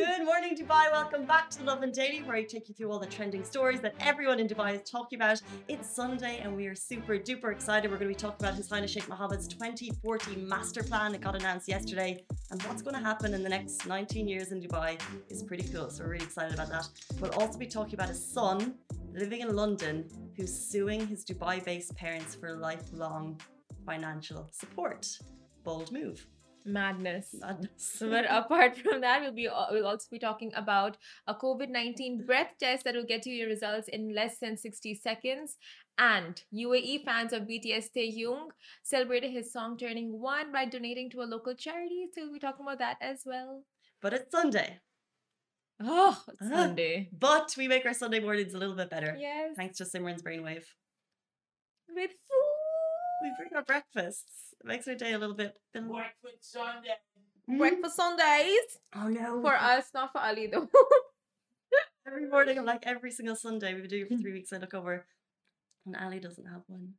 Good morning, Dubai. Welcome back to the Lovin Daily, where I take you through all the trending stories that everyone in Dubai is talking about. It's Sunday, and we are super duper excited. We're going to be talking about His Highness Sheikh Mohammed's 2040 master plan. It got announced yesterday, and what's going to happen in the next 19 years in Dubai is pretty cool. So we're really excited about that. We'll also be talking about his son living in London who's suing his Dubai-based parents for lifelong financial support. Bold move madness. madness. but apart from that, we'll be we'll also be talking about a COVID nineteen breath test that will get you your results in less than sixty seconds. And UAE fans of BTS Taehyung celebrated his song turning one by donating to a local charity. So we'll be talking about that as well. But it's Sunday. Oh, it's Ah. Sunday. But we make our Sunday mornings a little bit better. Yes. Thanks to Simran's brainwave. With food. We bring our breakfasts. It makes our day a little bit. Breakfast Sunday. Mm-hmm. Breakfast Sundays Oh no. for us, not for Ali though. Every morning, I'm like every single Sunday. We've been doing it for three weeks. I look over, and Ali doesn't have one.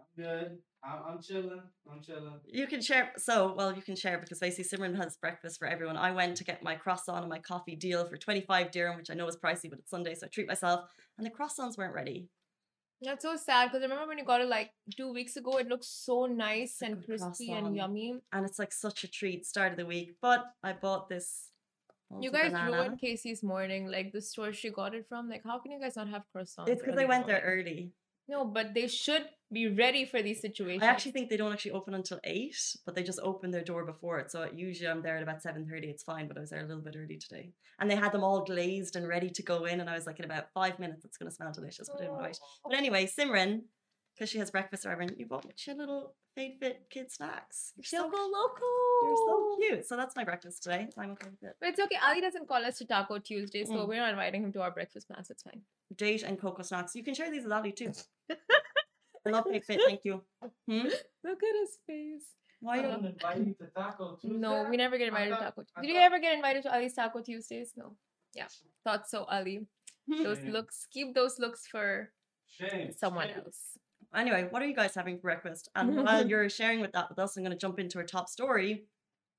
I'm good. I'm, I'm chilling. I'm chilling. You can share. So, well, you can share because basically Simran has breakfast for everyone. I went to get my croissant and my coffee deal for 25 dirham, which I know is pricey, but it's Sunday, so I treat myself. And the croissants weren't ready. That's so sad because I remember when you got it like two weeks ago, it looked so nice and crispy croissant. and yummy. And it's like such a treat, start of the week. But I bought this. You guys banana. ruined Casey's morning, like the store she got it from. Like, how can you guys not have croissants? It's because I went there early. No, but they should be ready for these situations. I actually think they don't actually open until eight, but they just open their door before it. So usually I'm there at about seven thirty. It's fine, but I was there a little bit early today, and they had them all glazed and ready to go in. And I was like, in about five minutes, it's going to smell delicious. But I didn't wait. But anyway, Simran, because she has breakfast or and you bought me your little Fade Fit kid snacks. You're so, Choco Loco. you're so cute. So that's my breakfast today. I'm okay with it. But it's okay. Ali doesn't call us to Taco Tuesday, so Mm. we're not inviting him to our breakfast plans. It's fine. Date and cocoa snacks. You can share these with Ali too. I love Fade Fit. Thank you. Hmm? Look at his face. Why I you? don't invite you to Taco Tuesday. No, we never get I invited to Taco. I Did you ever get invited to Ali's Taco Tuesdays? No. Yeah. Thought so, Ali. Those Shame. looks, keep those looks for Shame. someone shame. else. Anyway, what are you guys having for breakfast? And while you're sharing with that with us, I'm going to jump into our top story,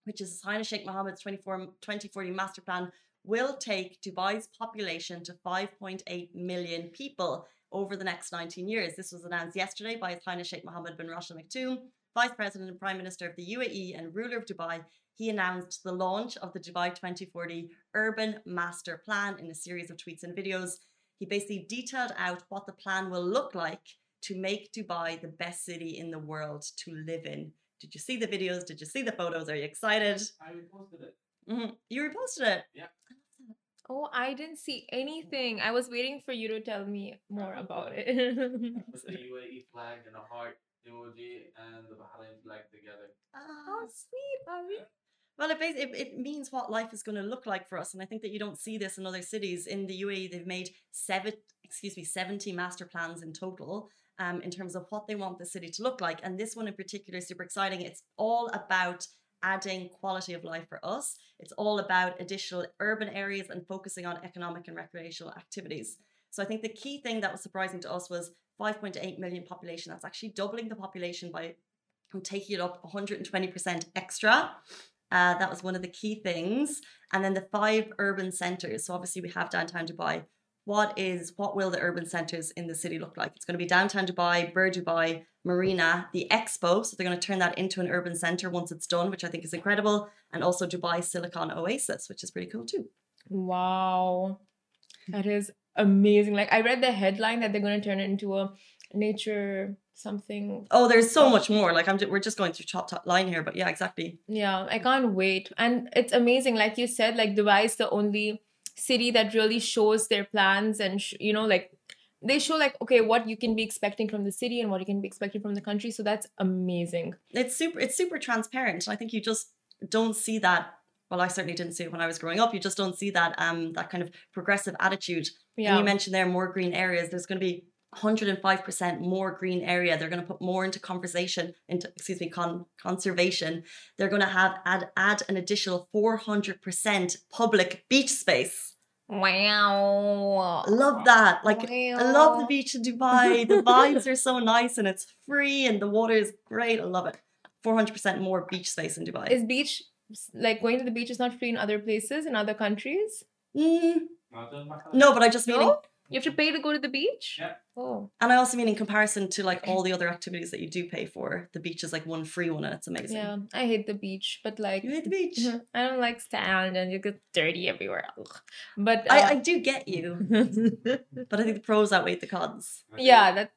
which is His Highness Sheikh Mohammed's 24, 2040 master plan will take Dubai's population to 5.8 million people over the next 19 years. This was announced yesterday by His Highness Sheikh Mohammed bin Rashid Al Maktoum, Vice President and Prime Minister of the UAE and ruler of Dubai. He announced the launch of the Dubai 2040 Urban Master Plan in a series of tweets and videos. He basically detailed out what the plan will look like to make Dubai the best city in the world to live in. Did you see the videos? Did you see the photos? Are you excited? I reposted it. Mhm. You reposted it. Oh, I didn't see anything. I was waiting for you to tell me more about it. With the UAE flag and a heart emoji and the Bahrain flag together. How sweet, Ali. Well, it, bas- it, it means what life is going to look like for us. And I think that you don't see this in other cities. In the UAE, they've made seven, excuse me, 70 master plans in total um, in terms of what they want the city to look like. And this one in particular is super exciting. It's all about adding quality of life for us. It's all about additional urban areas and focusing on economic and recreational activities. So I think the key thing that was surprising to us was 5.8 million population. That's actually doubling the population by and taking it up 120% extra. Uh, that was one of the key things. And then the five urban centers. So obviously we have downtown Dubai. What is what will the urban centers in the city look like? It's going to be downtown Dubai, Bur Dubai, Marina, the Expo. So they're going to turn that into an urban center once it's done, which I think is incredible. And also Dubai Silicon Oasis, which is pretty cool too. Wow. That is amazing. Like I read the headline that they're going to turn it into a nature something. Oh, there's so oh. much more. Like I'm, we're just going through top top line here, but yeah, exactly. Yeah, I can't wait. And it's amazing like you said like Dubai is the only city that really shows their plans and sh- you know like they show like okay what you can be expecting from the city and what you can be expecting from the country. So that's amazing. It's super it's super transparent. And i think you just don't see that well i certainly didn't see it when i was growing up. You just don't see that um that kind of progressive attitude. And yeah. you mentioned there more green areas. There's going to be 105% more green area. They're going to put more into conversation into excuse me con- conservation. They're going to have add add an additional 400% public beach space Wow. I love that. Like I love the beach in Dubai. The vibes are so nice and it's free and the water is great. I love it. 400% more beach space in Dubai. Is beach like going to the beach is not free in other places in other countries? Mm, Not in Bahrain. no, but I just mean, in- No? You have to pay to go to the beach? Yeah. Oh. and I also mean in comparison to like all the other activities that you do pay for, the beach is like one free one and it's amazing. Yeah. I hate the beach, but like You hate the beach. I don't like sand and you get dirty everywhere. Ugh. But I, uh, I do get you, but I think the pros outweigh the cons. I yeah, that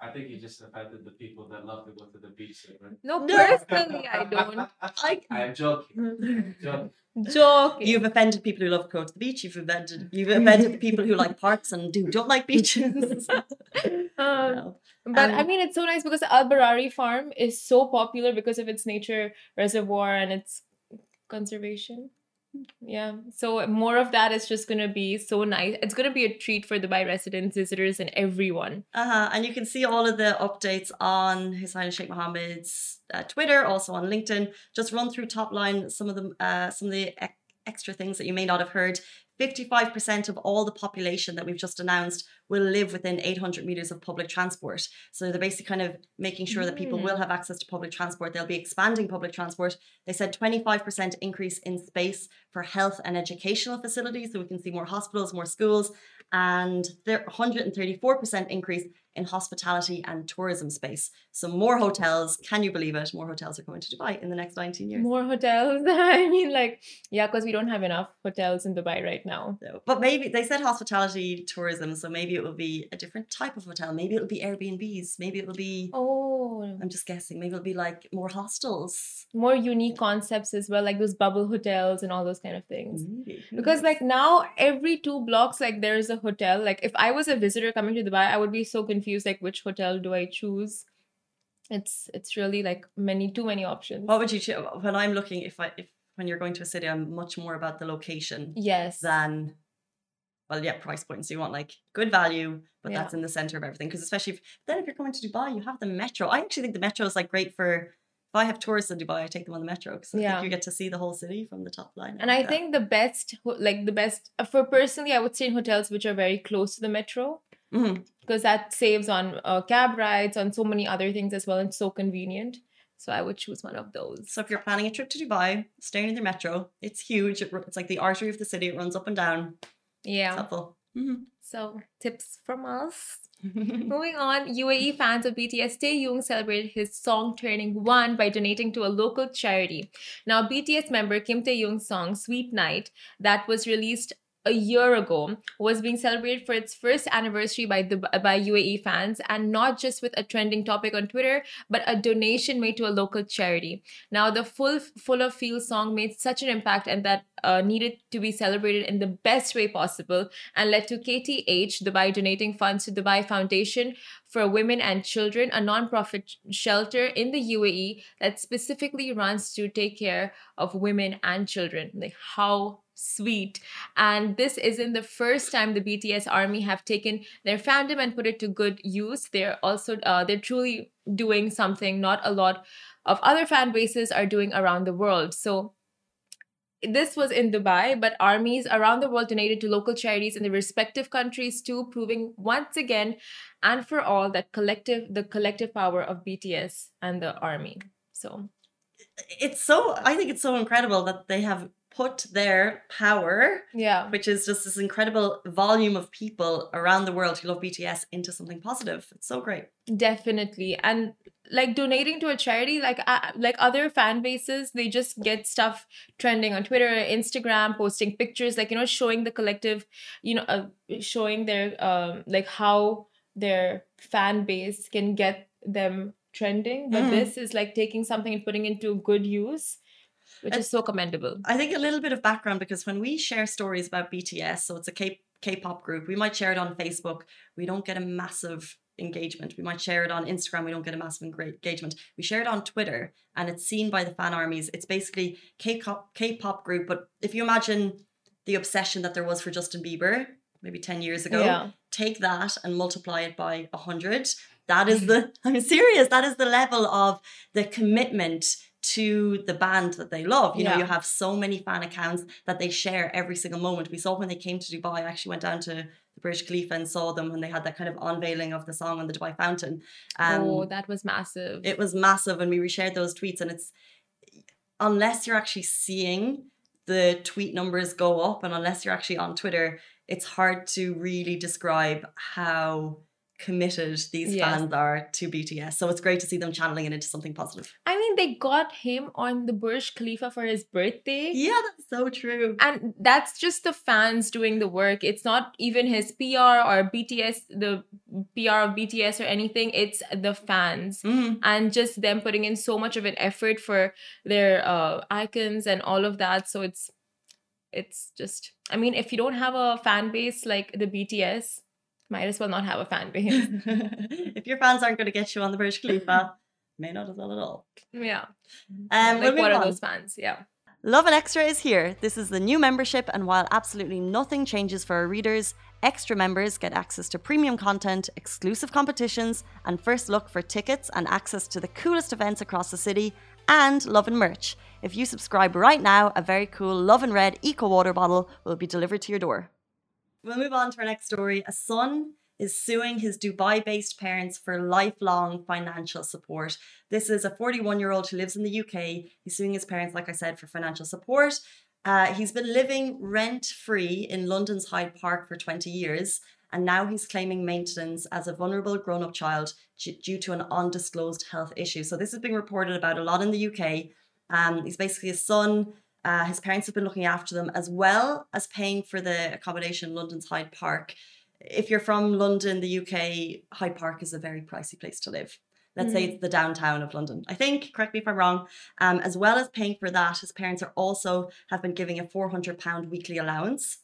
I think you just offended the people that love to go to the beach. Right? no, No. personally I don't. I, I'm joking. joking. Joking. you've offended people who love to go to the beach. You've offended you've offended the people who like parks and do don't like beaches. Um, No. But I Um, mean, it's so nice because Al Barari Farm is so popular because of its nature reservoir and its conservation. Yeah, so more of that is just gonna be so nice. It's gonna be a treat for Dubai residents, visitors, and everyone. Uh-huh. And you can see all of the updates on His Highness Sheikh Mohammed's uh, Twitter, also on LinkedIn. Just run through top line some of the uh, some of the ex- extra things that you may not have heard. 55% of all the population that we've just announced will live within 800 meters of public transport. So they're basically kind of making sure that people Mm. will have access to public transport. They'll be expanding public transport. They said 25% increase in space for health and educational facilities. So we can see more hospitals, more schools, and there 134% increase in hospitality and tourism space. So more hotels. Can you believe it? More hotels are coming to Dubai in the next 19 years. More hotels. I mean, like, yeah, because we don't have enough hotels in Dubai right now. So, but maybe they said hospitality tourism, so maybe it will be a different type of hotel. Maybe it'll be Airbnbs. Maybe it'll be. Oh, I'm just guessing. Maybe it'll be like more hostels. more unique concepts as well, like those bubble hotels and all those kind of things. Maybe. Because like now every two blocks like there is a hotel like if i was a visitor coming to dubai i would be so confused like which hotel do i choose it's it's really like many too many options what would you choose? When I'm looking, if I if when you're going to a city, I'm much more about the location yes than. Well, yeah, price points. You want like good value, but Yeah. that's in the center of everything. Because especially if then if you're coming to Dubai, you have the metro. I actually think the metro is like great for. If I have tourists in Dubai, I take them on the metro because I Yeah. think you get to see the whole city from the top line. and i think the best like the best uh, for personally i would stay in hotels which are very close to the metro because that saves on uh, cab rides on so many other things as well and so convenient so i would choose one of those So if you're planning a trip to Dubai, staying in the metro, it's huge. It, it's like the artery of the city. It runs up and down. Yeah helpful. Mhm. so tips from us Moving on, UAE fans of BTS Taehyung celebrated his song turning one by donating to a local charity. Now, BTS member Kim Taehyung's song Sweet Night, that was released a year ago, was being celebrated for its first anniversary by the by UAE fans, and not just with a trending topic on Twitter, but a donation made to a local charity. Now, the full full of feel song made such an impact and that uh, needed to be celebrated in the best way possible and led to KTH Dubai donating funds to Dubai Foundation for Women and Children, a non-profit shelter in the UAE that specifically runs to take care of women and children. Like how sweet. And this isn't the first time the BTS army have taken their fandom and put it to good use. They're also uh, they're truly doing something not a lot of other fan bases are doing around the world. So this was in Dubai, but armies around the world donated to local charities in their respective countries too, proving once again and for all that collective the collective power of BTS and the army. So It's so. I think it's so incredible that they have put their power, yeah. which is just this incredible volume of people around the world who love BTS, into something positive. It's so great. Definitely. And like donating to a charity, like uh, like other fan bases, they just get stuff trending on Twitter, Instagram, posting pictures, like you know, showing the collective, you know, uh, showing their um like how their fan base can get them trending. But Mm. this is like taking something and putting into good use, which And- is so commendable. I think a little bit of background because when we share stories about BTS, so it's a K K-pop group, we might share it on Facebook. We don't get a massive engagement. We might share it on Instagram. We don't get a massive engagement. We share it on Twitter, and it's seen by the fan armies. It's basically K-pop K-pop group. But if you imagine the obsession that there was for Justin Bieber maybe ten years ago, Yeah. take that and multiply it by a hundred. That is the I'm serious. That is the level of the commitment to the band that they love. You know, you have so many fan accounts that they share every single moment. We saw when they came to Dubai, I actually went down to the Burj Khalifa and saw them when they had that kind of unveiling of the song on the Dubai fountain. Um, oh, that was massive. it was massive and we reshared those tweets and it's unless you're actually seeing the tweet numbers go up and unless you're actually on Twitter, it's hard to really describe how committed these Yes. fans are to BTS. So it's great to see them channeling it into something positive. I mean, they got him on the Burj Khalifa for his birthday. Yeah, that's so true. And that's just the fans doing the work. It's not even his PR or BTS, the PR of BTS or anything. It's the fans. Mhm. and just them putting in so much of an effort for their uh, icons and all of that so it's it's just i mean if you don't have a fan base like the bts might as well not have a fan base if your fans aren't going to get you on the Burj Khalifa, may not as well at all. yeah Um, we'll like what are on. those fans yeah Lovin Extra is here. This is the new membership, and while absolutely nothing changes for our readers, extra members get access to premium content, exclusive competitions, and first look for tickets and access to the coolest events across the city, and Lovin merch. If you subscribe right now, a very cool Lovin Red Eco Water bottle will be delivered to your door. We'll move on to our next story. A son is suing his Dubai based parents for lifelong financial support. This is a 41 year old who lives in the UK. He's suing his parents, like I said, for financial support. Uh, he's been living rent free in London's Hyde Park for 20 years, and now he's claiming maintenance as a vulnerable grown up child due to an undisclosed health issue. So, this is being reported about a lot in the UK. Um, he's basically a son. Uh, his parents have been looking after them as well as paying for the accommodation in London's Hyde Park. If you're from London, the UK, Hyde Park is a very pricey place to live. Let's say Mm. it's the downtown of London. I think, correct me if I'm wrong. Um, as well as paying for that, his parents are also have been giving a four hundred pound weekly allowance,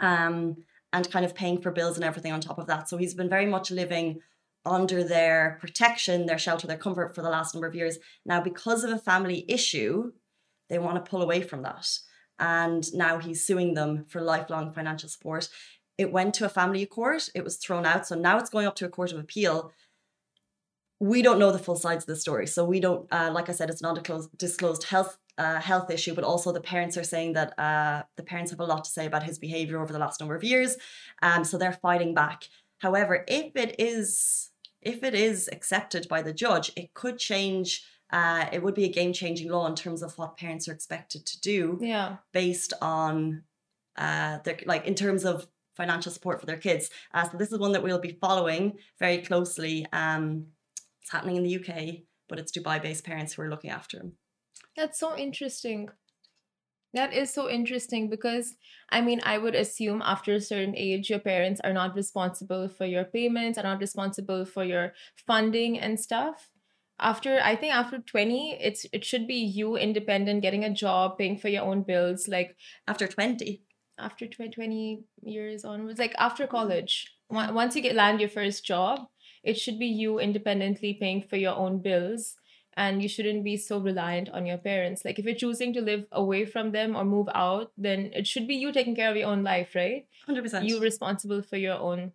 um, and kind of paying for bills and everything on top of that. So he's been very much living under their protection, their shelter, their comfort for the last number of years. Now, because of a family issue, they want to pull away from that, and now he's suing them for lifelong financial support. It went to a family court. It was thrown out. So now it's going up to a court of appeal we don't know the full sides of the story. So we don't, uh, like I said, it's not a disclosed health uh, health issue, but also the parents are saying that uh, the parents have a lot to say about his behavior over the last number of years. Um, so they're fighting back. However, if it is if it is accepted by the judge, it could change. Uh, it would be a game changing law in terms of what parents are expected to do yeah based on uh, their like in terms of financial support for their kids. Uh, so this is one that we'll be following very closely. Um, it's happening in the UK, but it's Dubai-based parents who are looking after them. That's so interesting. That is so interesting because I mean, I would assume after a certain age, your parents are not responsible for your payments, are not responsible for your funding and stuff. After I think after 20, it's it should be you independent, getting a job, paying for your own bills, like After 20, after 20, 20 years onwards, like after hmm. college. Once you get land your first job, it should be you independently paying for your own bills and you shouldn't be so reliant on your parents. Like if you're choosing to live away from them or move out, then it should be you taking care of your own life, right? 100%. You responsible for your own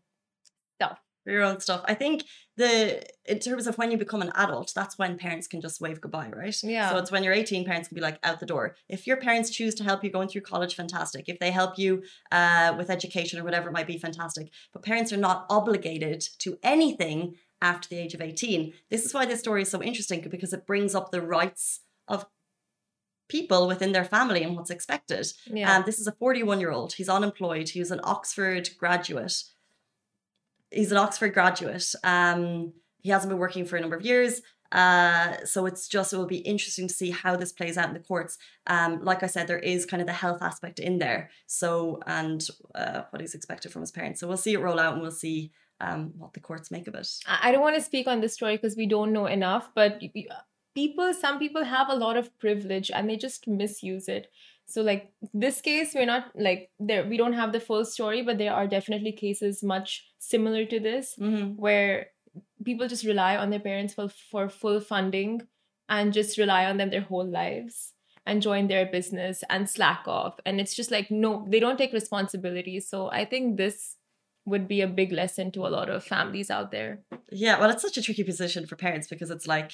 your own stuff. I think the in terms of when you become an adult, that's when parents can just wave goodbye, right? Yeah. So it's when you're 18, parents can be like out the door. If your parents choose to help you going through college, fantastic. If they help you uh, with education or whatever it might be, fantastic. But parents are not obligated to anything after the age of 18. This is why this story is so interesting because it brings up the rights of people within their family and what's expected. Yeah. Um, this is a 41 year old. He's unemployed. He was an Oxford graduate. He's an Oxford graduate. Um, he hasn't been working for a number of years. Uh, so it's just, it will be interesting to see how this plays out in the courts. Um, like I said, there is kind of the health aspect in there. So, and uh, what he's expected from his parents. So we'll see it roll out and we'll see um, what the courts make of it. I don't want to speak on this story because we don't know enough, but people, some people have a lot of privilege and they just misuse it. So, like this case, we're not like there, we don't have the full story, but there are definitely cases much similar to this Mm-hmm. where people just rely on their parents for, for full funding and just rely on them their whole lives and join their business and slack off. And it's just like, no, they don't take responsibility. So, I think this would be a big lesson to a lot of families out there. Yeah, well, it's such a tricky position for parents because it's like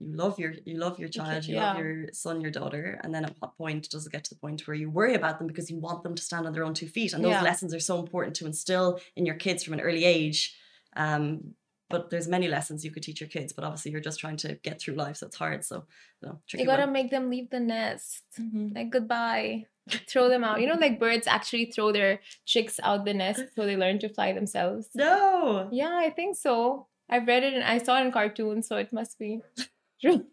you love your you love your child, you yeah. love your son, your daughter, and then at what point does it get to the point where you worry about them because you want them to stand on their own two feet? And those Yeah. lessons are so important to instill in your kids from an early age. Um, but there's many lessons you could teach your kids, but obviously you're just trying to get through life, so it's hard. So, you know, You gotta one. make them leave the nest. Mhm. Like goodbye. Throw them out. You know, like birds actually throw their chicks out the nest so they learn to fly themselves. No. Yeah, I think so. I've read it and I saw it in cartoons, so it must be true.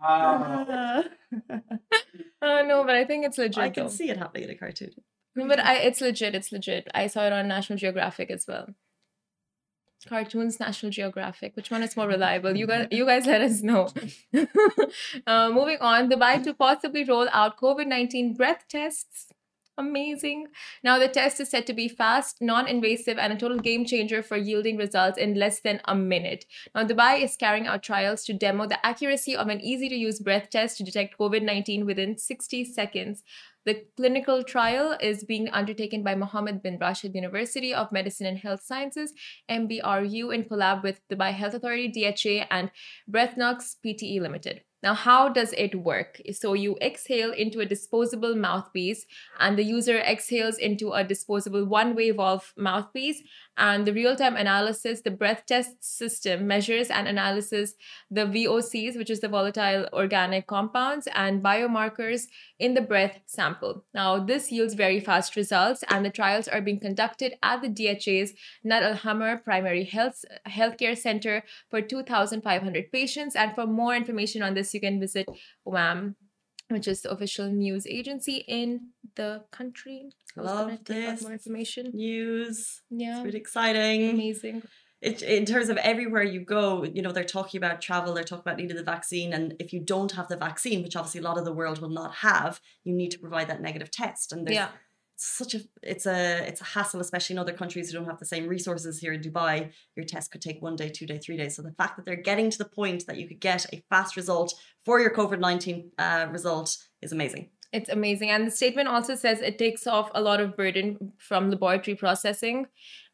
Wow. Oh no, but I think it's legit. I can though. see it happening in a cartoon. No, but I it's legit. It's legit. I saw it on National Geographic as well. Cartoons, National Geographic. Which one is more reliable? You guys, you guys, let us know. uh, moving on, Dubai to possibly roll out COVID nineteen breath tests. Amazing. Now the test is said to be fast, non-invasive, and a total game changer for yielding results in less than a minute. Now Dubai is carrying out trials to demo the accuracy of an easy-to-use breath test to detect COVID-19 within 60 seconds. The clinical trial is being undertaken by Mohammed bin Rashid University of Medicine and Health Sciences, MBRU, in collab with Dubai Health Authority, DHA, and Breathonix PTE Limited. Now, how does it work? So, you exhale into a disposable mouthpiece, and the user exhales into a disposable one way valve mouthpiece. And the real time analysis, the breath test system measures and analyzes the VOCs, which is the volatile organic compounds, and biomarkers in the breath sample. Now, this yields very fast results, and the trials are being conducted at the DHA's Nad Al Hamar Primary Health Healthcare Center for 2,500 patients. And for more information on this, you can visit WAM, which is the official news agency in the country. I Love this. more information. News. Yeah, It's really exciting. amazing. it, in terms of everywhere you go, you know, they're talking about travel, they're talking about needing the vaccine. And if you don't have the vaccine, which obviously a lot of the world will not have, you need to provide that negative test. And there's Yeah. Such a it's a it's a hassle, especially in other countries who don't have the same resources here in Dubai. Your test could take one day, two day, three days. So the fact that they're getting to the point that you could get a fast result for your COVID nineteen uh, result is amazing. It's amazing. And the statement also says it takes off a lot of burden from laboratory processing.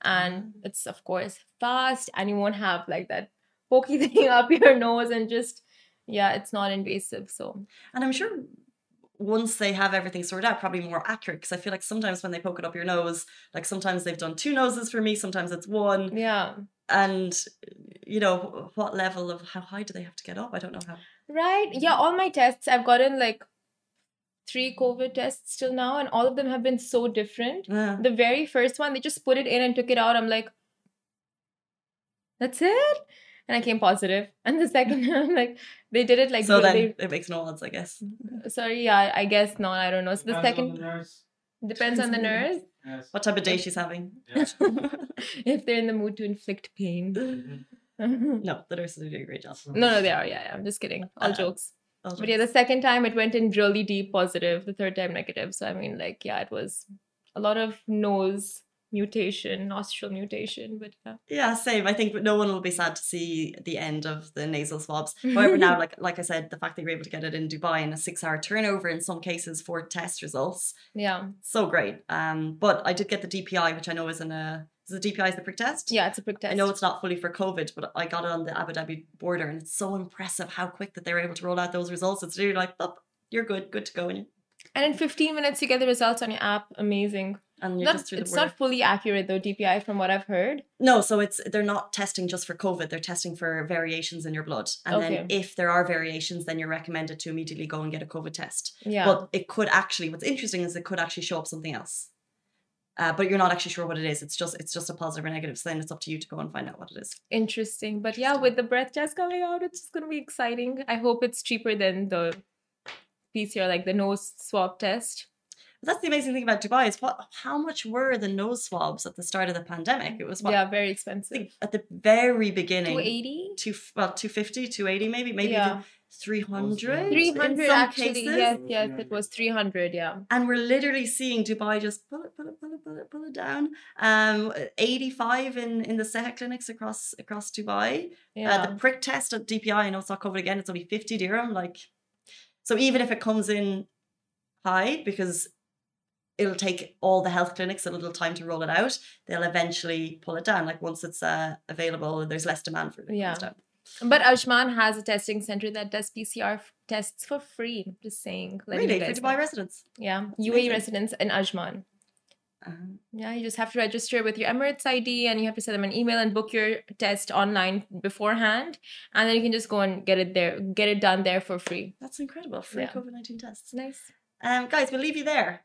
And it's, of course, fast, and you won't have like that pokey thing up your nose and just, yeah, it's not invasive. So, And I'm sure once they have everything sorted out, probably more accurate. Because I feel like sometimes when they poke it up your nose, like sometimes they've done two noses for me, sometimes it's one. yeah. And you know what level of how high do they have to get up? I don't know how. Right. Yeah. Mm. All my tests, I've gotten like three COVID tests till now, and all of them have been so different. Yeah. The very first one, they just put it in and took it out. I'm like, that's it? And I came positive. And the second I'm like, they did it like so then they- it makes no odds, I guess. Sorry, yeah, I guess not. I don't know. So the Depends on second the nurse. depends on the nurse Yes. What type of day she's having? Yeah. if they're in the mood to inflict pain. no, no, the nurses are doing a great job. no, no, they are. Yeah, yeah. I'm just kidding. All Uh, jokes. All But yeah, the second time it went in really deep positive. The third time negative. So I mean, like, yeah, it was a lot of nose mutation, nostril mutation. But yeah, Yeah, same. I think no one will be sad to see the end of the nasal swabs. However, now, like like I said, the fact that you're able to get it in Dubai in a six-hour turnover in some cases for test results, yeah, so great. Um, but I did get the DPI, which I know isn't a is the DPI is the prick test. yeah. It's a prick test. I know it's not fully for COVID, but I got it on the Abu Dhabi border, and it's so impressive how quick that they were able to roll out those results. It's really like, oh, you're good, good to go, and, And in 15 minutes, you get the results on your app. Amazing. And you're Not, just through the it's not fully accurate though, DPI, from what I've heard. No, so it's they're not testing just for COVID. They're testing for variations in your blood, and then if there are variations, then you're recommended to immediately go and get a COVID test. Yeah. But it could actually, what's interesting is it could actually show up something else. Uh, but you're not actually sure what it is. It's just it's just a positive or negative. So then it's up to you to go and find out what it is. Interesting. But yeah, with the breath test coming out, it's just going to be exciting. I hope it's cheaper than the PCR, like the nose swab test. But that's the amazing thing about Dubai is what how much were the nose swabs at the start of the pandemic? It was what yeah, very expensive. at the very beginning. 280? Two, well, 250, 280 maybe, maybe Yeah. even 300. 300 in some actually. cases. Yes, yes, it was 300. Yeah. And we're literally seeing Dubai just pull it, pull it, pull it, pull it, pull it down. Um, 85 in, in the Seha clinics across across Dubai. Yeah. Uh, the prick test at DPI, I know it's not covered again, it's only 50 dirham. Like, so even if it comes in high, because it'll take all the health clinics a little time to roll it out, they'll eventually pull it down. Like once it's uh, available, there's less demand for it. Yeah. But Ajman has a testing center that does PCR tests for free. Just saying. Really? For Dubai know. residents? Yeah, UAE residents in Ajman. Um, Yeah, you just have to register with your Emirates ID and you have to send them an email and book your test online beforehand. And then you can just go and get it there, get it done there for free. that's incredible. Free Yeah. COVID 19 tests. Nice. Um, guys, we'll leave you there.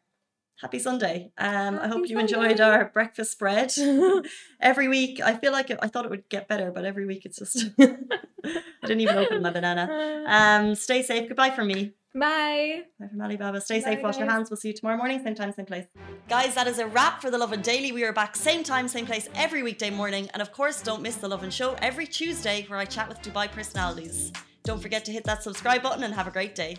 Happy Sunday. Um, I hope Happy you enjoyed our breakfast spread. every week, I feel like it, I thought it would get better, but every week it's just. I didn't even open my banana. Um, stay safe. Goodbye from me. Bye. Bye from Alibaba. Stay Bye, safe. Wash your guys. hands. We'll see you tomorrow morning, same time, same place. Guys, that is a wrap for the Lovin Daily. We are back same time, same place every weekday morning. And of course, don't miss the Lovin Show every Tuesday where I chat with Dubai personalities. Don't forget to hit that subscribe button and have a great day.